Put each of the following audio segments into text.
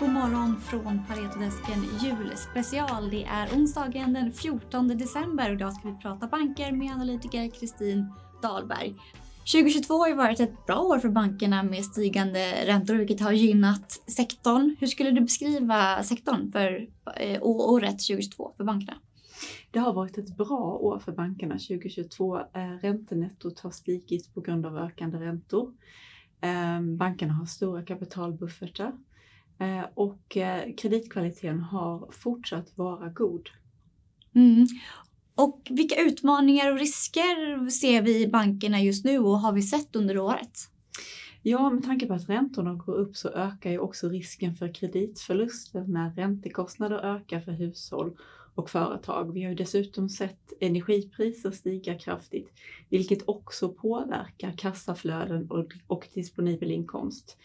God morgon från Paretodesken julspecial. Det är onsdagen den 14 december och idag ska vi prata banker med analytiker Kristin Dahlberg. 2022 har ju varit ett bra år för bankerna med stigande räntor vilket har gynnat sektorn. Hur skulle du beskriva sektorn för eh, året 2022 för bankerna? Det har varit ett bra år för bankerna 2022. Eh, räntenettot har stigit på grund av ökande räntor. Ehm, bankerna har stora kapitalbuffertar och eh, kreditkvaliteten har fortsatt vara god. Mm. Och vilka utmaningar och risker ser vi i bankerna just nu och har vi sett under året? Ja, med tanke på att räntorna går upp så ökar ju också risken för kreditförluster när räntekostnader ökar för hushåll och företag. Vi har ju dessutom sett energipriser stiga kraftigt, vilket också påverkar kassaflöden och, och disponibel inkomst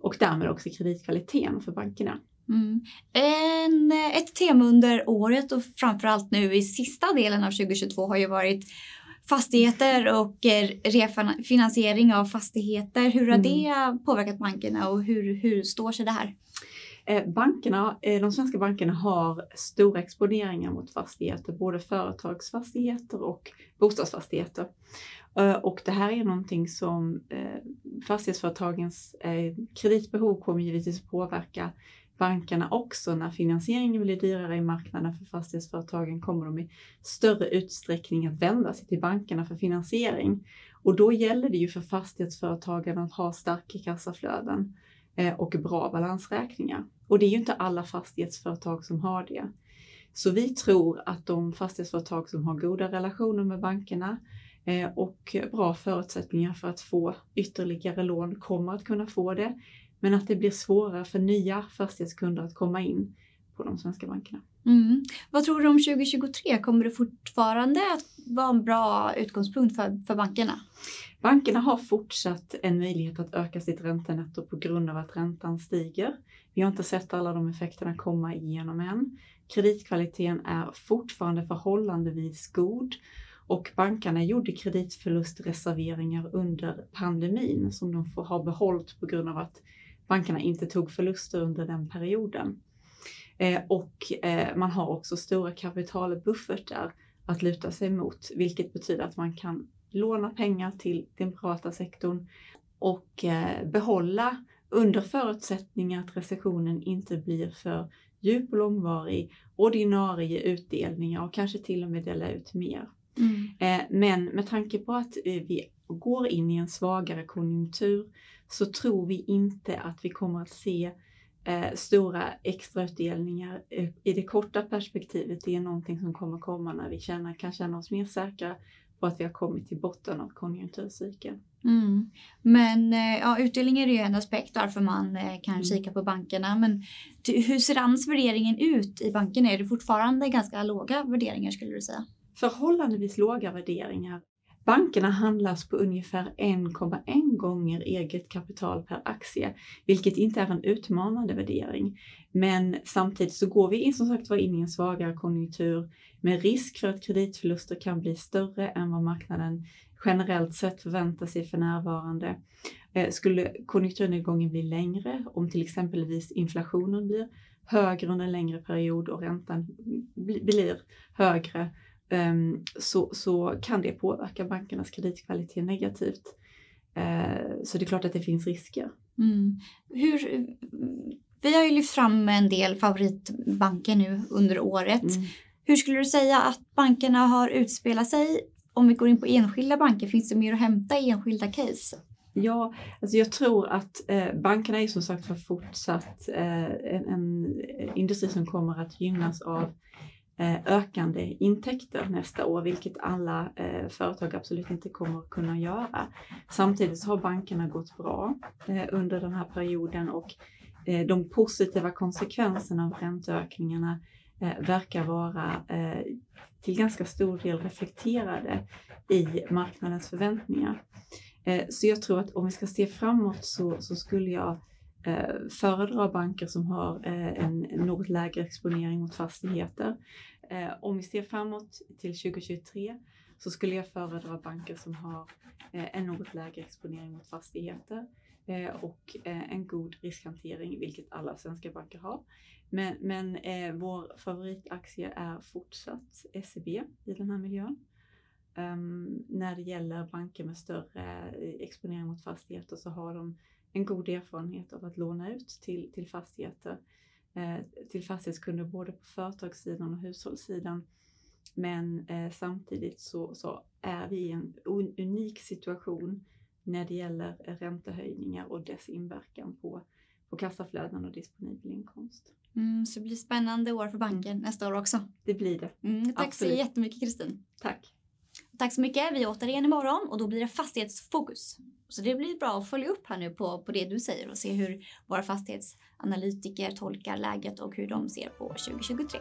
och därmed också kreditkvaliteten för bankerna. Mm. En, ett tema under året och framförallt nu i sista delen av 2022 har ju varit fastigheter och eh, refinansiering av fastigheter. Hur har mm. det påverkat bankerna och hur, hur står sig det här? Eh, bankerna, eh, de svenska bankerna har stora exponeringar mot fastigheter, både företagsfastigheter och bostadsfastigheter. Eh, och det här är någonting som fastighetsföretagens kreditbehov kommer givetvis påverka bankerna också. När finansieringen blir dyrare i marknaden för fastighetsföretagen kommer de i större utsträckning att vända sig till bankerna för finansiering. Och då gäller det ju för fastighetsföretagen att ha starka kassaflöden Eh, och bra balansräkningar. Och det är ju inte alla fastighetsföretag som har det. Så vi tror att de fastighetsföretag som har goda relationer med bankerna eh, och bra förutsättningar för att få ytterligare lån kommer att kunna få det. Men att det blir svårare för nya fastighetskunder att komma in på de svenska bankerna. Mm. Vad tror du om 2023? Kommer det fortfarande att vara en bra utgångspunkt för, för bankerna? Bankerna har fortsatt en möjlighet att öka sitt räntenetto på grund av att räntan stiger. Vi har inte sett alla de effekterna komma igenom än. Kreditkvaliteten är fortfarande förhållandevis god och bankerna gjorde kreditförlustreserveringar under pandemin som de har behållit på grund av att bankerna inte tog förluster under den perioden. Eh, och eh, man har också stora kapitalbuffertar att luta sig mot, vilket betyder att man kan låna pengar till den privata sektorn och eh, behålla under förutsättning att recessionen inte blir för djup och långvarig ordinarie utdelningar och kanske till och med dela ut mer. Mm. Men med tanke på att vi går in i en svagare konjunktur så tror vi inte att vi kommer att se eh, stora extrautdelningar i det korta perspektivet. Det är någonting som kommer komma när vi känner, kan känna oss mer säkra på att vi har kommit till botten av konjunkturcykeln. Mm. Men ja, utdelningar är ju en aspekt varför man kan mm. kika på bankerna. Men hur ser annars värderingen ut i bankerna? Är det fortfarande ganska låga värderingar skulle du säga? förhållandevis låga värderingar. Bankerna handlas på ungefär 1,1 gånger eget kapital per aktie, vilket inte är en utmanande värdering. Men samtidigt så går vi in, som sagt var in i en svagare konjunktur med risk för att kreditförluster kan bli större än vad marknaden generellt sett förväntar sig för närvarande. Eh, skulle konjunkturnedgången bli längre, om till exempelvis inflationen blir högre under en längre period och räntan blir högre, så, så kan det påverka bankernas kreditkvalitet negativt. Eh, så det är klart att det finns risker. Mm. Hur, vi har ju lyft fram en del favoritbanker nu under året. Mm. Hur skulle du säga att bankerna har utspelat sig? Om vi går in på enskilda banker, finns det mer att hämta i enskilda case? Ja, alltså jag tror att eh, bankerna är som sagt för fortsatt eh, en, en industri som kommer att gynnas av Eh, ökande intäkter nästa år, vilket alla eh, företag absolut inte kommer att kunna göra. Samtidigt så har bankerna gått bra eh, under den här perioden och eh, de positiva konsekvenserna av ränteökningarna eh, verkar vara till ganska stor del reflekterade i marknadens förväntningar. Så jag tror att om vi ska se framåt så, så skulle jag eh, föredrar banker som har eh, en något lägre exponering mot fastigheter. Eh, om vi ser framåt till 2023 så skulle jag föredra banker som har eh, en något lägre exponering mot fastigheter. eh, och eh, en god riskhantering, vilket alla svenska banker har. Men, men eh, vår favoritaktie är fortsatt SEB i den här miljön. Um, när det gäller banker med större eh, exponering mot fastigheter så har de en god erfarenhet av att låna ut till, till fastigheter, eh, till fastighetskunder både på företagssidan och hushållssidan. Men eh, samtidigt så, så, är vi i en unik situation när det gäller räntehöjningar och dess inverkan på, på kassaflöden och disponibel inkomst. Mm, så det blir spännande år för banken nästa år också. Det blir det. Mm, tack Absolut. så jättemycket Kristin. Tack. Tack så mycket. Vi återkommer imorgon och då blir det fastighetsfokus. Så det blir bra att följa upp här nu på, på det du säger och se hur våra fastighetsanalytiker tolkar läget och hur de ser på 2023.